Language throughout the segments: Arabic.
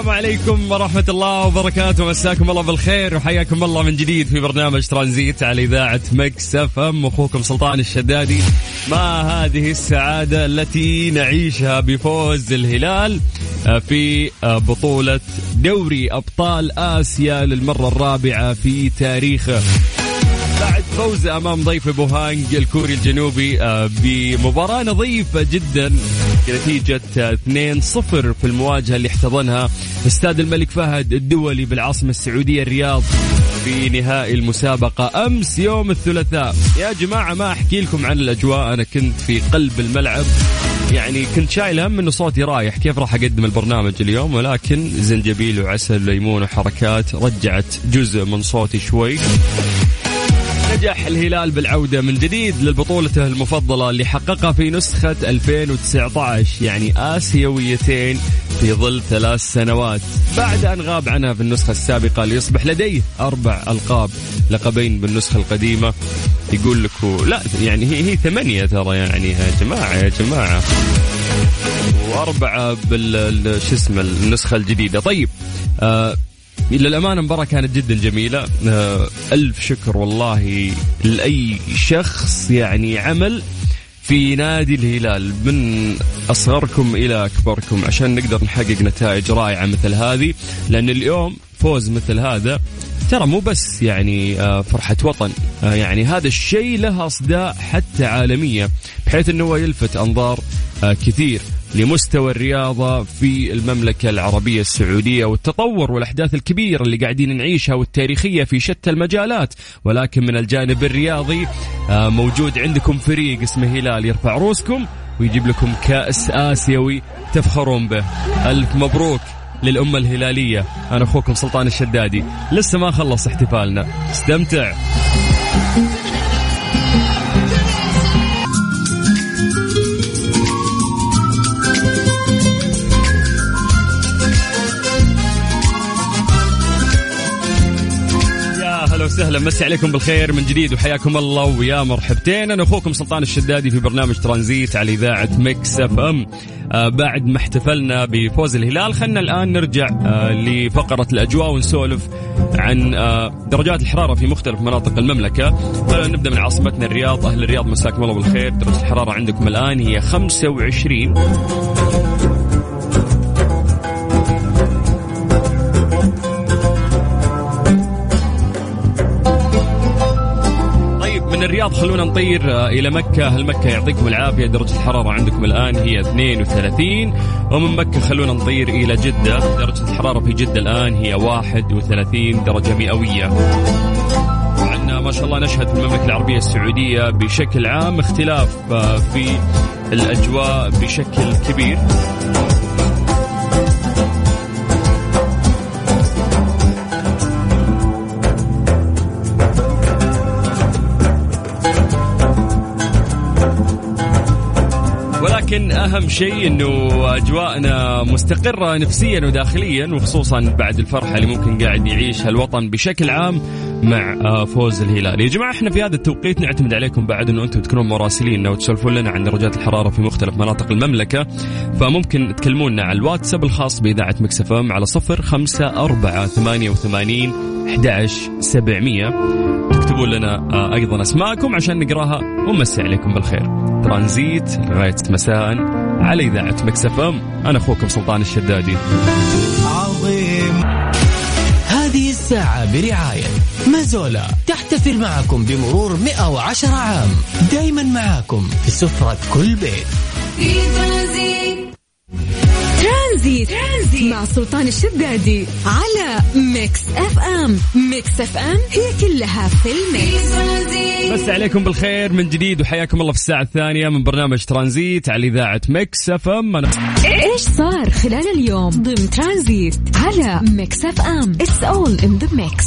السلام عليكم ورحمة الله وبركاته. مساكم الله بالخير وحياكم الله من جديد في برنامج ترانزيت على إذاعة Mix FM أخوكم سلطان الشدادي. ما هذه السعادة التي نعيشها بفوز الهلال في بطولة دوري أبطال آسيا للمرة الرابعة في تاريخه بعد فوز أمام ضيف بوهانج الكوري الجنوبي آه، بمباراة نظيفة جدا. بنتيجه 2-0 في المواجهة اللي احتضنها استاد الملك فهد الدولي بالعاصمة السعودية الرياض في نهائي المسابقة. أمس يوم الثلاثاء. يا جماعة ما أحكي لكم عن الأجواء. أنا كنت في قلب الملعب. يعني كنت شايل هم إنه صوتي رايح. كيف راح أقدم البرنامج اليوم؟ ولكن زنجبيل وعسل وليمون وحركات رجعت جزء من صوتي شوي. نجح الهلال بالعودة من جديد للبطولته المفضلة اللي حققها في نسخة 2019 يعني آسيويتين في ظل ثلاث سنوات. بعد أن غاب عنها في النسخة السابقة ليصبح لديه أربع ألقاب لقبين بالنسخة القديمة. يقول لك لا يعني هي هي ثمانية ترى يعني يا جماعة يا جماعة. وأربعة بال شو اسمه النسخة الجديدة. طيب آه للأمانة المباراة كانت جدا جميلة. آه، ألف شكر والله لأي شخص يعني عمل في نادي الهلال. من أصغركم إلى أكبركم عشان نقدر نحقق نتائج رائعة مثل هذه. لأن اليوم فوز مثل هذا ترى مو بس يعني آه، فرحة وطن. آه، يعني هذا الشيء له أصداء حتى عالمية بحيث أنه يلفت أنظار كثير. لمستوى الرياضة في المملكة العربية السعودية والتطور والأحداث الكبيرة اللي قاعدين نعيشها والتاريخية في شتى المجالات. ولكن من الجانب الرياضي آه، موجود عندكم فريق اسمه هلال يرفع روسكم ويجيب لكم كأس آسيوي تفخرون به. ألف مبروك للأمة الهلالية. أنا أخوكم سلطان الشدادي. لسه ما خلص احتفالنا. استمتع. وسهلا. مسي عليكم بالخير من جديد وحياكم الله ويا مرحبتين. أنا أخوكم سلطان الشدادي في برنامج ترانزيت على إذاعة مكس أف أم. آه بعد ما احتفلنا بفوز الهلال خلنا الآن نرجع آه لفقرة الأجواء ونسولف عن آه درجات الحرارة في مختلف مناطق المملكة. نبدأ من عاصمتنا الرياض. أهل الرياض مساكم الله بالخير. درجة الحرارة عندكم الآن هي 25 الرياض خلونا نطير آه، إلى مكة. هل مكة يعطيكم العافية؟ درجة الحرارة عندكم الآن هي 32 ومن مكة خلونا نطير إلى جدة. درجة الحرارة في جدة الآن هي 31 درجة مئوية. عندنا ما شاء الله نشهد في المملكة العربية السعودية بشكل عام اختلاف آه، في الأجواء بشكل كبير. لكن أهم شيء إنه أجواءنا مستقرة نفسيا وداخليا وخصوصا بعد الفرحة اللي ممكن قاعد يعيشها الوطن بشكل عام. مع آه، فوز الهلال. يا جماعة إحنا في هذا التوقيت نعتمد عليكم بعد انه أنتم تكونون مراسلين وتسولفون لنا عن درجات الحرارة في مختلف مناطق المملكة. فممكن تكلمونا على الواتساب الخاص بإذاعة مكسفم على صفر خمسة أربعة ثمانية وثمانين أحد سبعمية. تكتبون لنا آه، أيضا أسماءكم عشان نقراها ونمسي عليكم بالخير. ترانزيت لغاية مساء على إذاعة Mix FM. أنا أخوكم سلطان الشدادي. عظيم. هذه الساعة برعاية مازولا تحتفل معكم بمرور 110 عام. دايما معاكم في سفرة كل بيت. في ترانزيت. ترانزيت مع سلطان الشدادي على Mix FM. Mix FM هي كلها في ال mix. بس عليكم بالخير من جديد وحياكم الله في الساعة الثانية من برنامج ترانزيت على إذاعة Mix FM. أنا... إيش صار خلال اليوم ضمن ترانزيت على Mix FM؟ it's all in the mix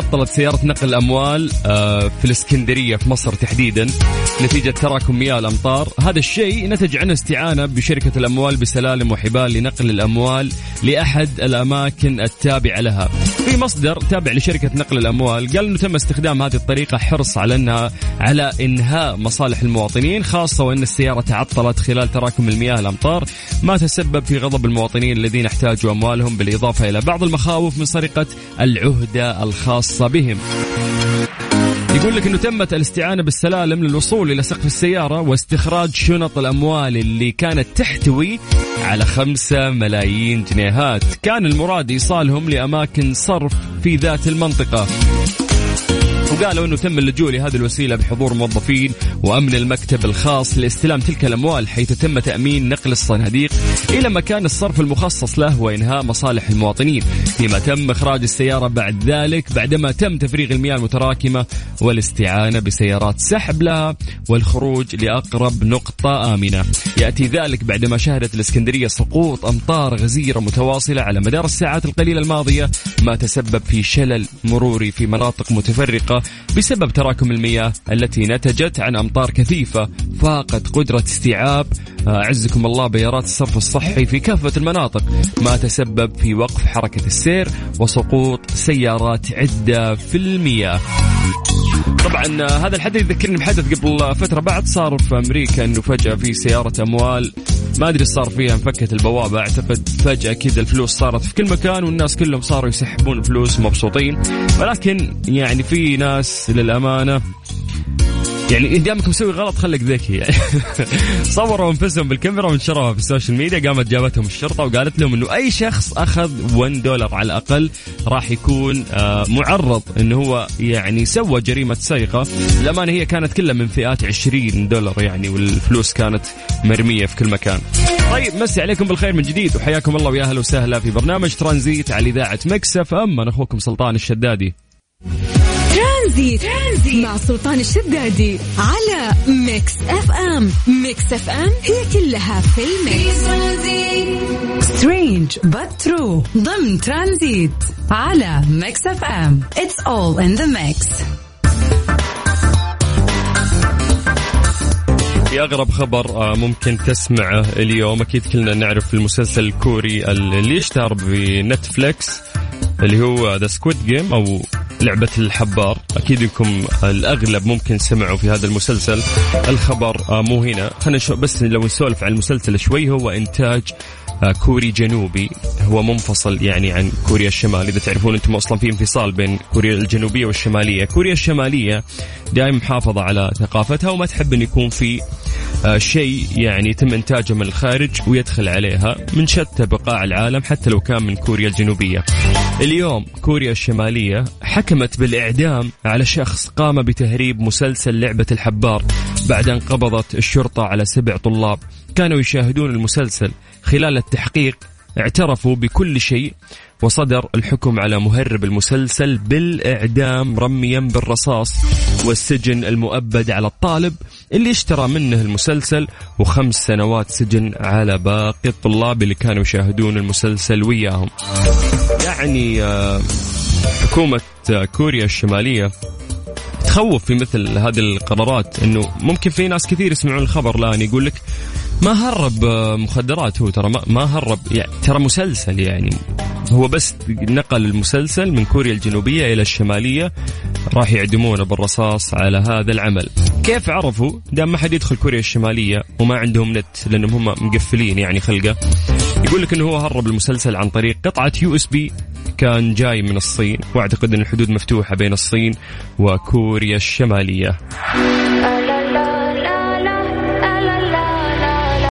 تعطلت سيارة نقل الأموال آه، في الإسكندرية في مصر تحديدا نتيجة تراكم مياه الأمطار. هذا الشيء نتج عنه استعانة بشركة الأموال بسلالم وحبال لنقل الأموال لأحد الأماكن التابعة لها. في مصدر تابع لشركة نقل الأموال قال أنه تم استخدام هذه الطريقة حرص على أنها على إنهاء مصالح المواطنين خاصة وأن السيارة تعطلت خلال تراكم المياه الأمطار ما تسبب في غضب المواطنين الذين احتاجوا أموالهم بالإضافة إلى بعض المخاوف من سرقة العهدة الخاصة. بهم. يقول لك إنه تمت الاستعانة بالسلالم للوصول إلى سقف السيارة واستخراج شنط الأموال اللي كانت تحتوي على خمسة ملايين جنيهات. كان المراد إيصالهم لأماكن صرف في ذات المنطقة. وقالوا إنه تم اللجوء لهذه الوسيلة بحضور موظفين وأمن المكتب الخاص لاستلام تلك الأموال حيث تم تأمين نقل الصناديق إلى مكان الصرف المخصص له وإنهاء مصالح المواطنين. فيما تم إخراج السيارة بعد ذلك بعدما تم تفريغ المياه المتراكمة والاستعانة بسيارات سحب لها والخروج لأقرب نقطة آمنة. يأتي ذلك بعدما شهدت الإسكندرية سقوط أمطار غزيرة متواصلة على مدار الساعات القليلة الماضية ما تسبب في شلل مروري في مناطق متفرقة بسبب تراكم المياه التي نتجت عن أمطار كثيفة فاقت قدرة استيعاب. أعزكم الله بيارات الصرف الصحي في كافة المناطق. ما تسبب في وقف حركة السير وسقوط سيارات عدة في المياه. طبعا هذا الحدث يذكرني بحدث قبل فترة بعد صار في أمريكا أنه فجأة في سيارة أموال. ما أدري صار فيها انفكت البوابة أعتقد فجأة كذا الفلوس صارت في كل مكان والناس كلهم صاروا يسحبون الفلوس مبسوطين. ولكن يعني في ناس للأمانة يعني دامك مسوي غلط خليك ذكي. يعني صوروا أنفسهم بالكاميرا ونشروها في ال social media. قامت جابتهم الشرطة وقالت لهم إنه أي شخص أخذ 1 دولار على الأقل راح يكون آه، معرض إنه هو يعني سوى جريمة سرقه الامانه هي كانت كلها من فئات 20 دولار يعني والفلوس كانت مرمية في كل مكان. طيب مسي عليكم بالخير من جديد وحياكم الله ويا أهلا وسهلا في برنامج ترانزيت على إذاعة Mix FM. أنا أخوكم سلطان الشدادي. Transit. Transit. مع سلطان الشدادي على Mix FM Mix FM هي كلها في ال mix. strange but true ضمن ترانزيت على Mix FM it's all in the mix في أغرب خبر آه، ممكن تسمعه اليوم. أكيد كلنا نعرف المسلسل الكوري اللي اشتهر ب Netflix اللي هو The Squid Game أو لعبة الحبار. أكيد لكم الأغلب ممكن سمعوا في هذا المسلسل الخبر. آه، مو هنا. خلينا بس لو نسولف عن المسلسل شوي هو إنتاج آه، كوري جنوبي. هو منفصل يعني عن كوريا الشمال. إذا تعرفون أنتم أصلا في انفصال بين كوريا الجنوبية والشمالية. كوريا الشمالية دائما محافظة على ثقافتها وما تحب أن يكون في آه، شيء يعني يتم إنتاجه من الخارج ويدخل عليها من شتى بقاع العالم حتى لو كان من كوريا الجنوبية. اليوم كوريا الشمالية حكمت بالإعدام على شخص قام بتهريب مسلسل لعبة الحبار بعد أن قبضت الشرطة على سبع طلاب. كانوا يشاهدون المسلسل خلال التحقيق اعترفوا بكل شيء وصدر الحكم على مهرب المسلسل بالإعدام رميا بالرصاص والسجن المؤبد على الطالب اللي اشترى منه المسلسل وخمس سنوات سجن على باقي الطلاب اللي كانوا يشاهدون المسلسل وياهم. يعني آه، حكومة كوريا الشمالية تخوف في مثل هذه القرارات إنه ممكن في ناس كثير يسمعون الخبر الآن يقول لك ما هرب آه، مخدرات هو ترى ما هرب يعني ترى مسلسل يعني. هو بس نقل المسلسل من كوريا الجنوبية إلى الشمالية. راح يعدمونه بالرصاص على هذا العمل. كيف عرفوا؟ دام ما حد يدخل كوريا الشمالية وما عندهم نت لأنهم هم مقفلين يعني خلقة. يقول لك أنه هو هرب المسلسل عن طريق قطعة USB كان جاي من الصين. وأعتقد إن الحدود مفتوحة بين الصين وكوريا الشمالية.